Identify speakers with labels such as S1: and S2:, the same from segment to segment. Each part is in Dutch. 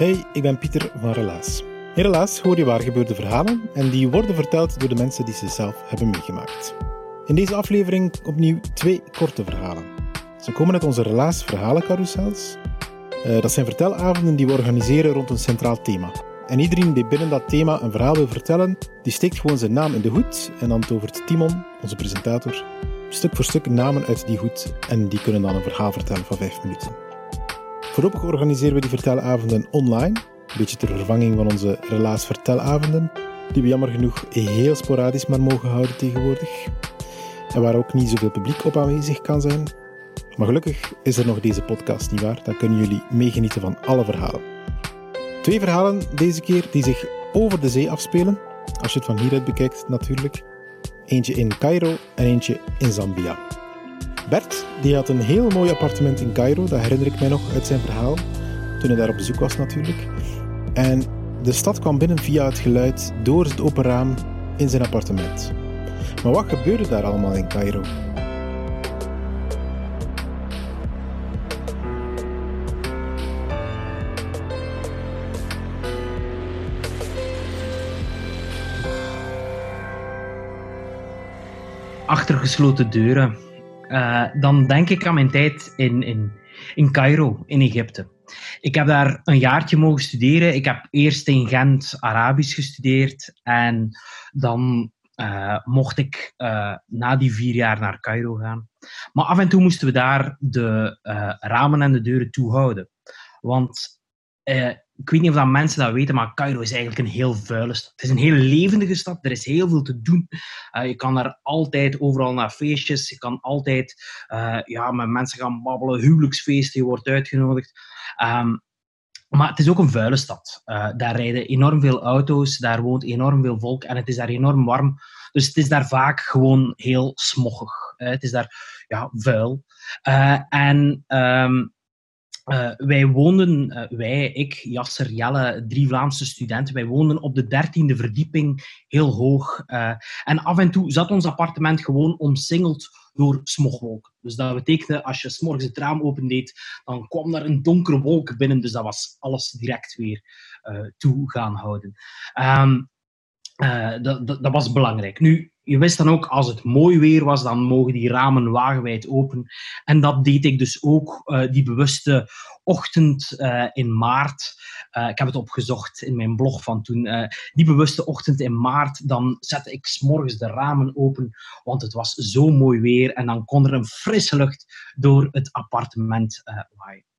S1: Hey, ik ben Pieter van Relaas. In Relaas hoor je waar gebeurde verhalen en die worden verteld door de mensen die ze zelf hebben meegemaakt. In deze aflevering opnieuw twee korte verhalen. Ze komen uit onze Relaas verhalencarousels. Uh, dat zijn vertelavonden die we organiseren rond een centraal thema. En iedereen die binnen dat thema een verhaal wil vertellen, die steekt gewoon zijn naam in de hoed en dan tovert Timon, onze presentator, stuk voor stuk namen uit die hoed en die kunnen dan een verhaal vertellen van vijf minuten. Voorlopig organiseren we die vertelavonden online, een beetje ter vervanging van onze relaas vertelavonden, die we jammer genoeg heel sporadisch maar mogen houden tegenwoordig. En waar ook niet zoveel publiek op aanwezig kan zijn. Maar gelukkig is er nog deze podcast, niet waar? Dan kunnen jullie meegenieten van alle verhalen. Twee verhalen deze keer die zich over de zee afspelen, als je het van hieruit bekijkt natuurlijk. Eentje in Cairo en eentje in Zambia. Bert die had een heel mooi appartement in Cairo, dat herinner ik mij nog uit zijn verhaal, toen hij daar op bezoek was natuurlijk. En de stad kwam binnen via het geluid door het open raam in zijn appartement. Maar wat gebeurde daar allemaal in Cairo?
S2: Achter gesloten deuren uh, dan denk ik aan mijn tijd in, in, in Cairo, in Egypte. Ik heb daar een jaartje mogen studeren. Ik heb eerst in Gent Arabisch gestudeerd en dan uh, mocht ik uh, na die vier jaar naar Cairo gaan. Maar af en toe moesten we daar de ramen en de deuren toehouden. Want ik weet niet of dat mensen dat weten, maar Cairo is eigenlijk een heel vuile stad. Het is een heel levendige stad, er is heel veel te doen. Uh, je kan daar altijd overal naar feestjes, je kan altijd uh, ja, met mensen gaan babbelen, huwelijksfeesten, je wordt uitgenodigd. Um, maar het is ook een vuile stad. Uh, daar rijden enorm veel auto's, daar woont enorm veel volk en het is daar enorm warm. Dus het is daar vaak gewoon heel smoggig. het is daar ja, vuil. en um, uh, wij woonden, uh, wij, ik, Jasser, Jelle, drie Vlaamse studenten, wij woonden op de dertiende verdieping, heel hoog. Uh, en af en toe zat ons appartement gewoon omsingeld door smogwolken. Dus dat betekende, als je s'morgens het raam opendeed, dan kwam daar een donkere wolk binnen, dus dat was alles direct weer toe gaan houden. Um, dat, dat, dat was belangrijk. Nu, je wist dan ook, als het mooi weer was, dan mogen die ramen wagenwijd open. En dat deed ik dus ook uh, die bewuste ochtend uh, in maart. Uh, ik heb het opgezocht in mijn blog van toen. die bewuste ochtend in maart, dan zette ik s'morgens de ramen open, want het was zo mooi weer. En dan kon er een frisse lucht door het appartement waaien.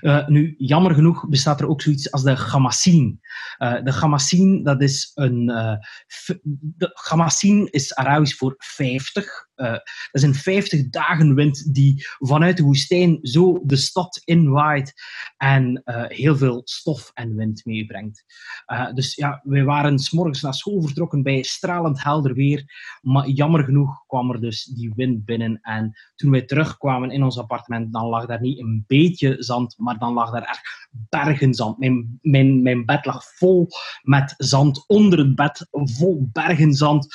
S2: Uh, nu, jammer genoeg bestaat er ook zoiets als de Gamassine. Uh, de Gamassine, dat is een... Uh, de Gamassine is Arabisch voor 50. Uh, dat is een 50 dagen wind die vanuit de woestijn zo de stad inwaait en uh, heel veel stof en wind meebrengt. Uh, dus ja, wij waren s'morgens naar school vertrokken bij stralend helder weer, maar jammer genoeg kwam er dus die wind binnen en toen wij terugkwamen in ons appartement, dan lag daar niet een beetje zand, maar dan lag daar echt bergen zand. Mijn, mijn, mijn bed lag vol met zand, onder het bed vol bergen zand,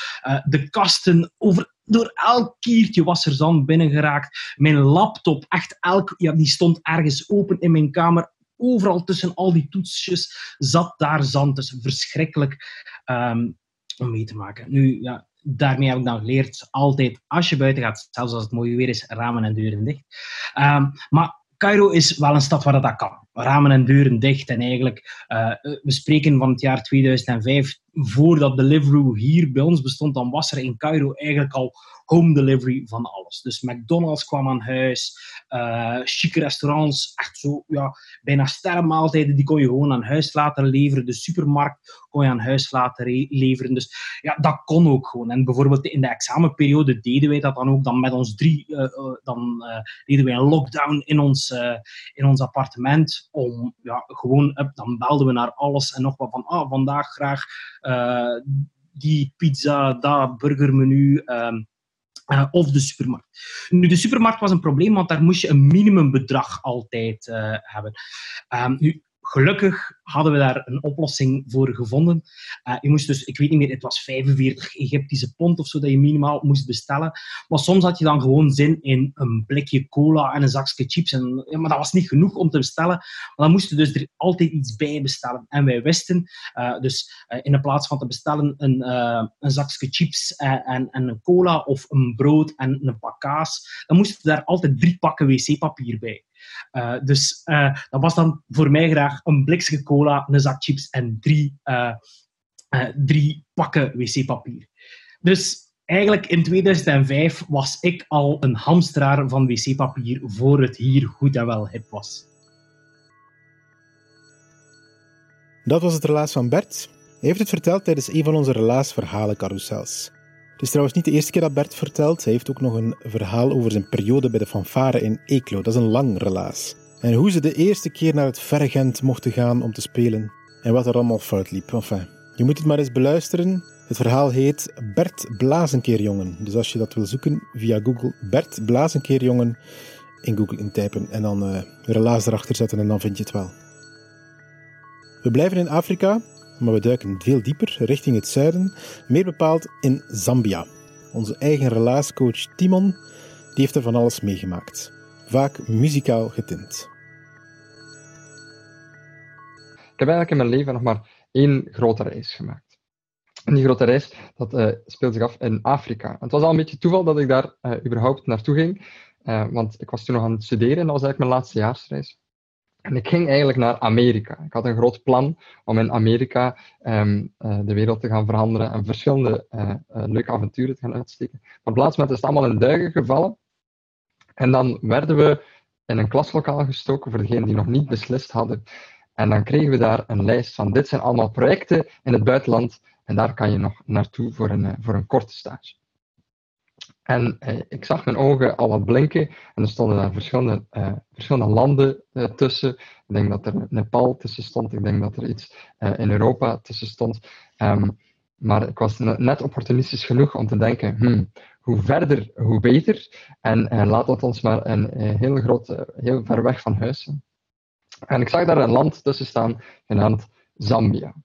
S2: de kasten over door elk kiertje was er zand binnengeraakt. Mijn laptop, echt elk, ja, die stond ergens open in mijn kamer. Overal tussen al die toetsjes zat daar zand. Dus verschrikkelijk um, om mee te maken. Nu, ja, daarmee heb ik dan geleerd, altijd als je buiten gaat, zelfs als het mooi weer is, ramen en deuren dicht. Um, maar Cairo is wel een stad waar dat kan. Ramen en deuren dicht. En eigenlijk, uh, we spreken van het jaar 2005, voordat Deliveroo hier bij ons bestond, dan was er in Cairo eigenlijk al home delivery van alles. Dus McDonald's kwam aan huis, uh, chique restaurants, echt zo, ja, bijna sterrenmaaltijden, die kon je gewoon aan huis laten leveren. De supermarkt kon je aan huis laten leveren. Dus ja, dat kon ook gewoon. En bijvoorbeeld in de examenperiode deden wij dat dan ook dan met ons drie, uh, dan deden wij een lockdown in ons, in ons appartement om, ja, gewoon, dan belden we naar alles en nog wat van, ah, vandaag graag die pizza, dat burgermenu, um, of de supermarkt. Nu, de supermarkt was een probleem, want daar moest je een minimumbedrag altijd hebben. Um, nu, Gelukkig hadden we daar een oplossing voor gevonden. Uh, je moest dus, ik weet niet meer, het was 45 Egyptische pond of zo dat je minimaal moest bestellen. Maar soms had je dan gewoon zin in een blikje cola en een zakje chips. En, ja, maar dat was niet genoeg om te bestellen. Maar dan moesten dus er altijd iets bij bestellen. En wij wisten, uh, dus uh, in plaats van te bestellen een, een zakje chips en, en, en, een cola of een brood en een pak kaas, dan moesten daar altijd drie pakken wc-papier bij. Uh, dus uh, dat was dan voor mij graag een blikje cola, een zak chips en drie, uh, drie pakken wc-papier. Dus eigenlijk in 2005 was ik al een hamsteraar van wc-papier voor het hier goed en wel hip was.
S1: Dat was het relaas van Bert. Hij heeft het verteld tijdens een van onze relaasverhalen carousels. Het is trouwens niet de eerste keer dat Bert vertelt. Hij heeft ook nog een verhaal over zijn periode bij de fanfare in Eeklo. Dat is een lang relaas. En hoe ze de eerste keer naar het verre Gent mochten gaan om te spelen. En wat er allemaal fout liep. Enfin, je moet het maar eens beluisteren. Het verhaal heet Bert Blazenkeerjongen. Dus als je dat wil zoeken via Google, Bert Blazenkeerjongen in Google intypen en dan uh, relaas erachter zetten en dan vind je het wel. We blijven in Afrika maar we duiken veel dieper richting het zuiden, meer bepaald in Zambia. Onze eigen relaascoach Timon die heeft er van alles meegemaakt, vaak muzikaal getint.
S3: Ik heb eigenlijk in mijn leven nog maar één grote reis gemaakt. En die grote reis dat, uh, speelde zich af in Afrika. het was al een beetje toeval dat ik daar uh, überhaupt naartoe ging, uh, want ik was toen nog aan het studeren en dat was eigenlijk mijn laatste jaarsreis. En ik ging eigenlijk naar Amerika. Ik had een groot plan om in Amerika um, uh, de wereld te gaan veranderen en verschillende uh, uh, leuke avonturen te gaan uitsteken. Maar op plaats is het allemaal in duigen gevallen. En dan werden we in een klaslokaal gestoken voor degenen die nog niet beslist hadden. En dan kregen we daar een lijst van dit zijn allemaal projecten in het buitenland en daar kan je nog naartoe voor een, voor een korte stage. En eh, ik zag mijn ogen al wat blinken en er stonden daar verschillende, uh, verschillende landen uh, tussen. Ik denk dat er Nepal tussen stond, ik denk dat er iets in Europa tussen stond. Um, maar ik was net opportunistisch genoeg om te denken, hmm, hoe verder, hoe beter. En laat dat ons maar een heel groot, heel ver weg van huis. En ik zag daar een land tussen staan, genaamd Zambia.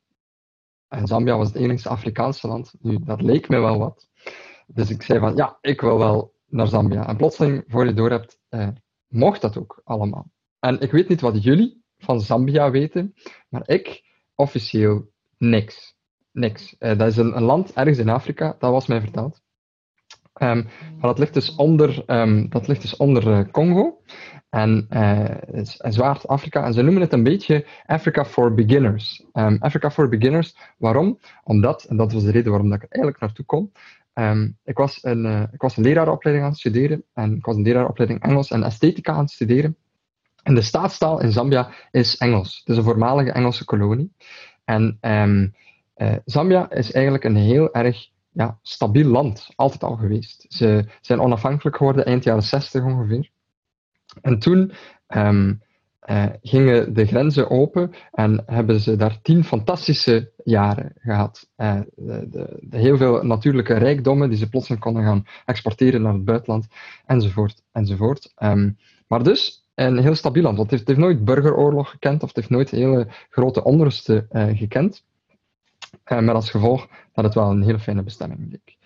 S3: En Zambia was het enige Afrikaanse land. Dat leek me wel wat. Dus ik zei van, ja, ik wil wel naar Zambia. En plotseling, voor je door hebt, eh, mocht dat ook allemaal. En ik weet niet wat jullie van Zambia weten, maar ik officieel niks. Niks. Uh, dat is een, land ergens in Afrika, dat was mij verteld. Um, maar dat ligt dus onder, um, dat ligt dus onder uh, Congo en uh, Zwaar-Afrika. En ze noemen het een beetje Africa for Beginners. Um, Africa for Beginners, waarom? Omdat, en dat was de reden waarom ik er eigenlijk naartoe kom, Um, ik, was een, uh, ik was een leraaropleiding aan het studeren en ik was een leraaropleiding Engels en esthetica aan het studeren. En de staatstaal in Zambia is Engels. Het is een voormalige Engelse kolonie. En um, uh, Zambia is eigenlijk een heel erg ja, stabiel land, altijd al geweest. Ze zijn onafhankelijk geworden eind jaren 60 ongeveer. En toen um, uh, gingen de grenzen open en hebben ze daar tien fantastische jaren gehad. Uh, de, de, de heel veel natuurlijke rijkdommen die ze plotseling konden gaan exporteren naar het buitenland, enzovoort. enzovoort. Um, maar dus een heel stabiel land, want het heeft, nooit burgeroorlog gekend of het heeft nooit hele grote onrusten uh, gekend. met als gevolg dat het wel een hele fijne bestemming leek.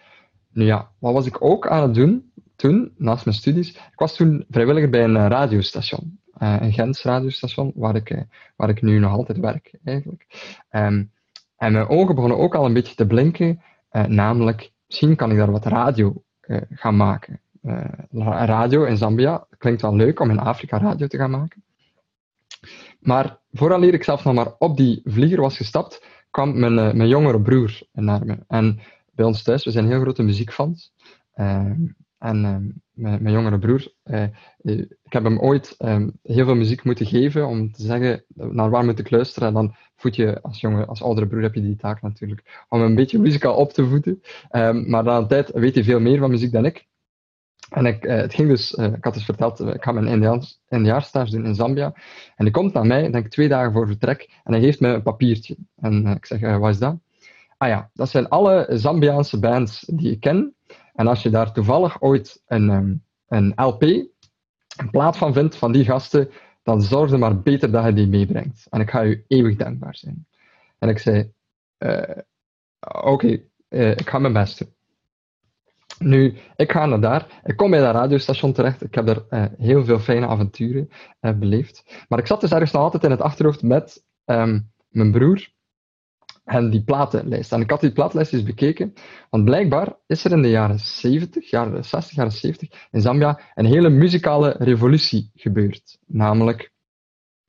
S3: Nu ja, wat was ik ook aan het doen toen, naast mijn studies? Ik was toen vrijwilliger bij een radiostation een Gens radiostation, waar ik, uh, waar ik nu nog altijd werk, eigenlijk. Um, en mijn ogen begonnen ook al een beetje te blinken, uh, namelijk, misschien kan ik daar wat radio gaan maken. radio in Zambia klinkt wel leuk om in Afrika radio te gaan maken. Maar vooraleer ik zelf nog maar op die vlieger was gestapt, kwam mijn, mijn jongere broer naar me. En bij ons thuis, we zijn heel grote muziekfans. Uh, en uh, mijn, mijn, jongere broer, uh, ik heb hem ooit um, heel veel muziek moeten geven om te zeggen naar waar moet ik luisteren. En dan voed je als als oudere broer heb je die taak natuurlijk, om een beetje muzikaal op te voeden. Um, maar na een tijd weet hij veel meer van muziek dan ik. En ik, uh, het ging dus, ik had dus verteld, ik ga mijn eindejaarstage doen in Zambia. En hij komt naar mij, denk twee dagen voor vertrek, en hij geeft me een papiertje. En ik zeg, wat is dat? Ah ja, dat zijn alle Zambiaanse bands die ik ken. En als je daar toevallig ooit een, um, een LP, een plaat van vindt, van die gasten, dan zorg er maar beter dat je die meebrengt. En ik ga je eeuwig dankbaar zijn. En ik zei, oké, okay, ik ga mijn best. Nu, ik ga naar daar. Ik kom bij dat radiostation terecht. Ik heb daar uh, heel veel fijne avonturen beleefd. Maar ik zat dus ergens nog altijd in het achterhoofd met um, mijn broer en die platenlijst. En ik had die platenlijst eens bekeken, want blijkbaar is er in de jaren 70, jaren 60, jaren 70 in Zambia een hele muzikale revolutie gebeurd. Namelijk,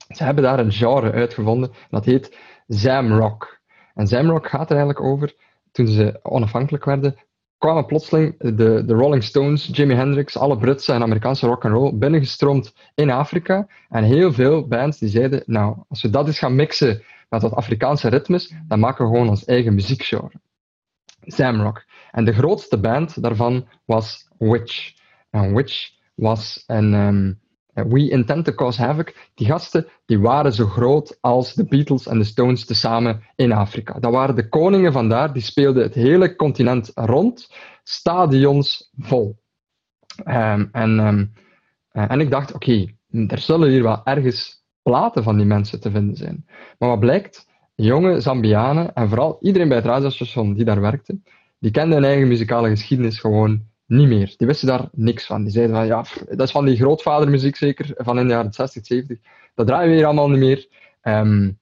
S3: ze hebben daar een genre uitgevonden dat heet Zamrock. En Zamrock gaat er eigenlijk over, toen ze onafhankelijk werden, kwamen plotseling de, de Rolling Stones, Jimi Hendrix, alle Britse en Amerikaanse rock and roll binnengestroomd in Afrika. En heel veel bands die zeiden, nou, als we dat eens gaan mixen met wat Afrikaanse ritmes, dan maken we gewoon ons eigen muziekgenre. Zamrock. En de grootste band daarvan was Witch. En Witch was een... Um, We Intend to Cause Havoc, die gasten die waren zo groot als de Beatles en de Stones tezamen in Afrika. Dat waren de koningen vandaar, die speelden het hele continent rond, stadions vol. Um, en, um, en ik dacht, oké, er zullen hier wel ergens platen van die mensen te vinden zijn. Maar wat blijkt, jonge Zambianen, en vooral iedereen bij het radiostation die daar werkte, die kenden hun eigen muzikale geschiedenis gewoon niet meer. Die wisten daar niks van. Die zeiden van, ja, dat is van die grootvadermuziek zeker, van in de jaren 60, 70. Dat draaien we hier allemaal niet meer. Um,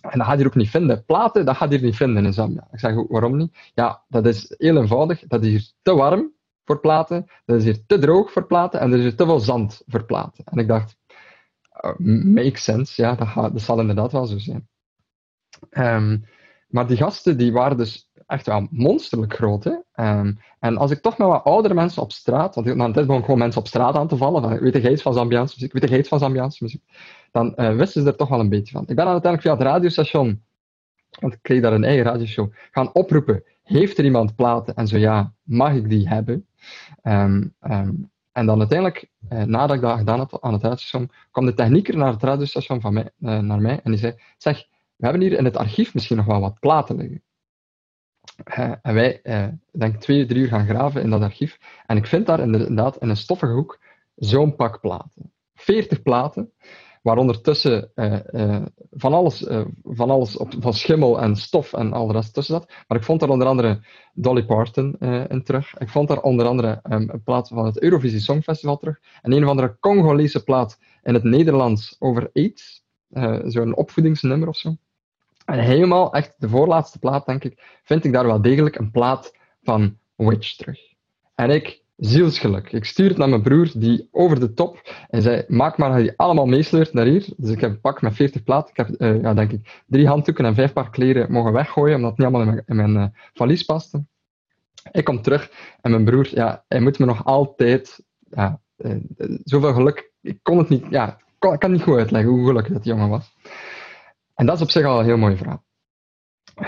S3: en dat gaat je ook niet vinden. Platen, dat gaat je niet vinden in Zambia. Ik zeg, waarom niet? Ja, dat is heel eenvoudig. Dat is hier te warm voor platen. Dat is hier te droog voor platen. En er is hier te veel zand voor platen. En ik dacht, makes sense. Ja, dat, dat zal inderdaad wel zo zijn. Um, maar die gasten, die waren dus echt wel monsterlijk groot. Hè? Um, en als ik toch met wat oudere mensen op straat, want een tijd begon gewoon mensen op straat aan te vallen, van, weet jij iets van Zambiaanse weet jij iets van Zambiaanse muziek, dan uh, wisten ze er toch wel een beetje van. Ik ben dan uiteindelijk via het radiostation, want ik kreeg daar een eigen radioshow, gaan oproepen, heeft er iemand platen? En zo ja, mag ik die hebben? Um, en dan uiteindelijk, eh, nadat ik dat gedaan had aan het radiostation, kwam de technieker naar het radiostation van mij, uh, naar mij en die zei, zeg, we hebben hier in het archief misschien nog wel wat platen liggen. En wij, uh, denk twee, drie uur gaan graven in dat archief. En ik vind daar inderdaad in een stoffige hoek zo'n pak platen. 40 platen, waaronder tussen uh, van alles, van, alles op, van schimmel en stof en al de rest tussen zat. Maar ik vond daar onder andere Dolly Parton in terug. Ik vond daar onder andere um, een plaat van het Eurovisie Songfestival terug. En een of andere Congolese plaat in het Nederlands over AIDS. Zo'n opvoedingsnummer of zo. En helemaal, echt de voorlaatste plaat, denk ik, vind ik daar wel degelijk een plaat van Witch terug. En ik, zielsgeluk. Ik stuur het naar mijn broer, die over de top, en zei, maak maar dat die allemaal meesleurt naar hier. Dus ik heb een pak met 40 platen. Ik heb, uh, ja, denk ik, drie handdoeken en vijf paar kleren mogen weggooien, omdat het niet allemaal in mijn, in mijn uh, valies paste. Ik kom terug en mijn broer, ja, hij moet me nog altijd, ja, uh, zoveel geluk, ik kon het niet, ja, kan, niet goed uitleggen hoe gelukkig dat jongen was. En dat is op zich al een heel mooi verhaal.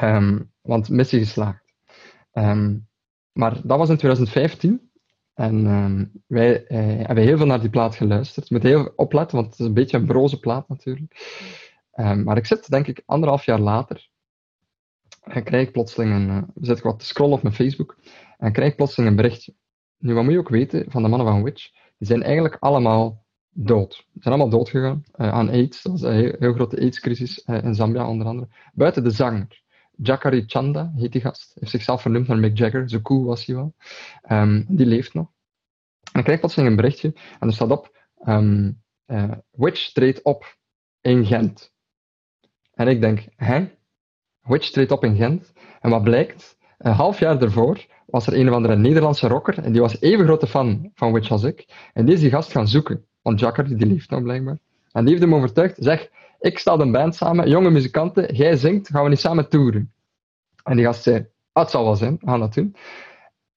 S3: Um, want missie geslaagd. Um, maar dat was in 2015. En um, wij eh, hebben heel veel naar die plaat geluisterd. Je moet heel opletten, want het is een beetje een broze plaat natuurlijk. maar ik zit, denk ik, anderhalf jaar later. En krijg ik plotseling een. Uh, zit ik wat te scrollen op mijn Facebook. En krijg ik plotseling een berichtje. Nu, wat moet je ook weten van de mannen van Witch? Die zijn eigenlijk allemaal dood. Ze zijn allemaal doodgegaan uh, aan AIDS. Dat was een heel, grote AIDS-crisis in Zambia, onder andere. Buiten de zanger. Jakari Chanda heet die gast. Heeft zichzelf vernoemd naar Mick Jagger. Zo cool was hij wel. Um, die leeft nog. En ik krijg plotseling een berichtje. En er staat op... Um, Witch treedt op in Gent. En ik denk, hè? Witch treedt op in Gent. En wat blijkt? Een half jaar daarvoor was er een of andere Nederlandse rocker. En die was even grote fan van Witch als ik. En die is die gast gaan zoeken. Want Jacker, die leeft nog blijkbaar. En die heeft hem overtuigd, zeg, ik stel een band samen, jonge muzikanten, jij zingt, gaan we niet samen toeren? En die gast zei, ah, het zal wel zijn, we gaan dat doen.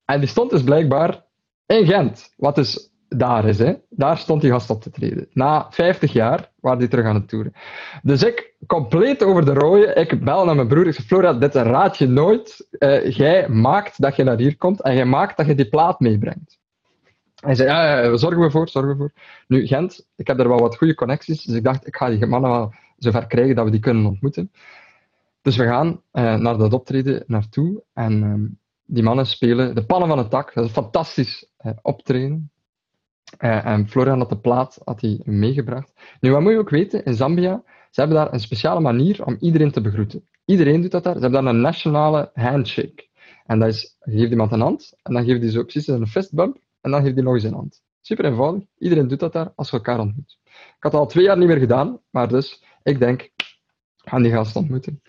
S3: En die stond dus blijkbaar in Gent, wat dus daar is. Hè. Daar stond die gast op te treden. Na 50 jaar waren die terug aan het toeren. Dus ik, compleet over de rode, ik bel naar mijn broer. Ik zeg, Flora, dit raad je nooit. Uh, jij maakt dat je naar hier komt en jij maakt dat je die plaat meebrengt. Hij zei, ja, ja, zorgen we voor, zorgen we voor. Nu, Gent, ik heb er wel wat goede connecties, dus ik dacht, ik ga die mannen wel zover krijgen dat we die kunnen ontmoeten. Dus we gaan uh, naar dat optreden naartoe en uh, die mannen spelen De Pannen van het Tak. Dat is een fantastisch uh, optreden. Uh, en Florian had de plaat had hij meegebracht. Nu, wat moet je ook weten, in Zambia, ze hebben daar een speciale manier om iedereen te begroeten. Iedereen doet dat daar. Ze hebben daar een nationale handshake. En dat is, je geeft iemand een hand, en dan geeft hij zo precies een fistbump, en dan geeft hij nog eens een hand. Super eenvoudig. Iedereen doet dat daar als je elkaar ontmoet. Ik had al twee jaar niet meer gedaan, maar dus, ik denk, ik ga die gast ontmoeten.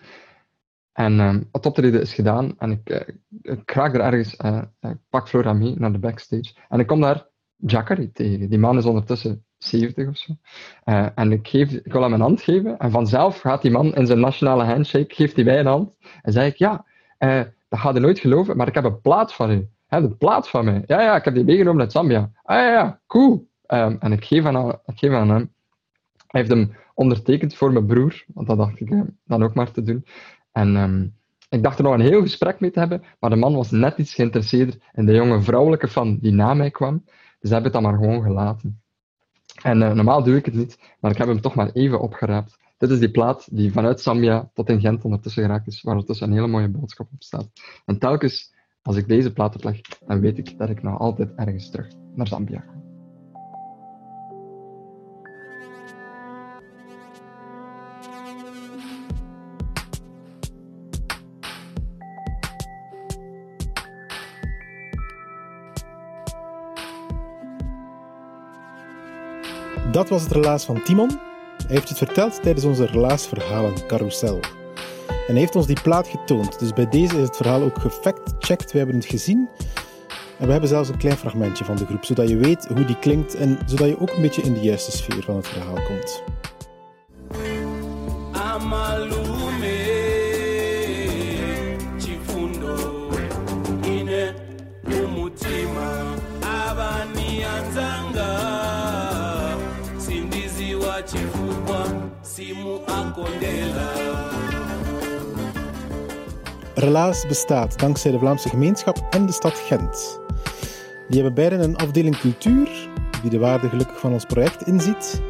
S3: En um, het optreden is gedaan, en ik, uh, er ergens, uh, pak Flora mee naar de backstage, en ik kom daar Jackery tegen. Die man is ondertussen 70 of zo. En ik, geef, ik wil hem een hand geven. En vanzelf gaat die man in zijn nationale handshake, geeft hij mij een hand. En zei ik, ja, dat gaat je nooit geloven, maar ik heb een plaat van u. He, de plaat van mij. Ja, ja, ik heb die meegenomen uit Zambia. Ah ja, ja, cool. Um, en ik geef, aan, ik geef aan hem. Hij heeft hem ondertekend voor mijn broer, want dat dacht ik uh, dan ook maar te doen. En um, ik dacht er nog een heel gesprek mee te hebben, maar de man was net iets geïnteresseerder in de jonge vrouwelijke fan die na mij kwam. Dus heb het dan maar gewoon gelaten. En uh, normaal doe ik het niet, maar ik heb hem toch maar even opgeraapt. Dit is die plaat die vanuit Zambia tot in Gent ondertussen geraakt is, waar ondertussen een hele mooie boodschap op staat. En telkens als ik deze plaat opleg, dan weet ik dat ik nog altijd ergens terug naar Zambia ga.
S1: Dat was het relaas van Timon. Hij heeft het verteld tijdens onze relaasverhalen carousel. En heeft ons die plaat getoond. Dus bij deze is het verhaal ook gefact-checked. We hebben het gezien. En we hebben zelfs een klein fragmentje van de groep, zodat je weet hoe die klinkt en zodat je ook een beetje in de juiste sfeer van het verhaal komt. Relaas bestaat dankzij de Vlaamse gemeenschap en de stad Gent. Die hebben beiden een afdeling cultuur, die de waarde gelukkig van ons project inziet.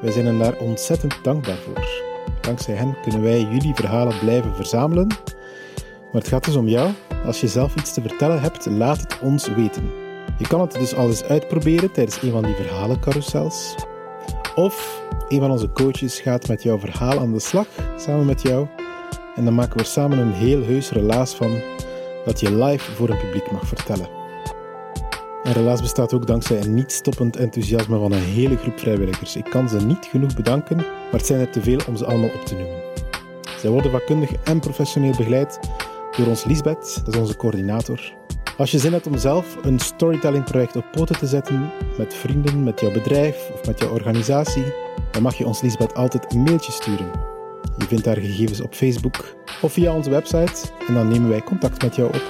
S1: Wij zijn hen daar ontzettend dankbaar voor. Dankzij hen kunnen wij jullie verhalen blijven verzamelen. Maar het gaat dus om jou. Als je zelf iets te vertellen hebt, laat het ons weten. Je kan het dus al eens uitproberen tijdens een van die verhalencarousels. Of een van onze coaches gaat met jouw verhaal aan de slag, samen met jou. En dan maken we er samen een heel heus relaas van dat je live voor een publiek mag vertellen. En relaas bestaat ook dankzij een niet stoppend enthousiasme van een hele groep vrijwilligers. Ik kan ze niet genoeg bedanken, maar het zijn er te veel om ze allemaal op te noemen. Zij worden vakkundig en professioneel begeleid door ons Lisbeth, dat is onze coördinator. Als je zin hebt om zelf een storytelling-project op poten te zetten met vrienden, met jouw bedrijf of met jouw organisatie, dan mag je ons Lisbeth altijd een mailtje sturen. Je vindt haar gegevens op Facebook of via onze website en dan nemen wij contact met jou op.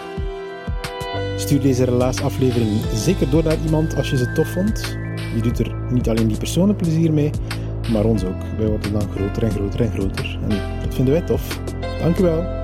S1: Stuur deze relaasaflevering zeker door naar iemand als je ze tof vond. Je doet er niet alleen die personen plezier mee, maar ons ook. Wij worden dan groter en groter en groter. En dat vinden wij tof. Dank wel.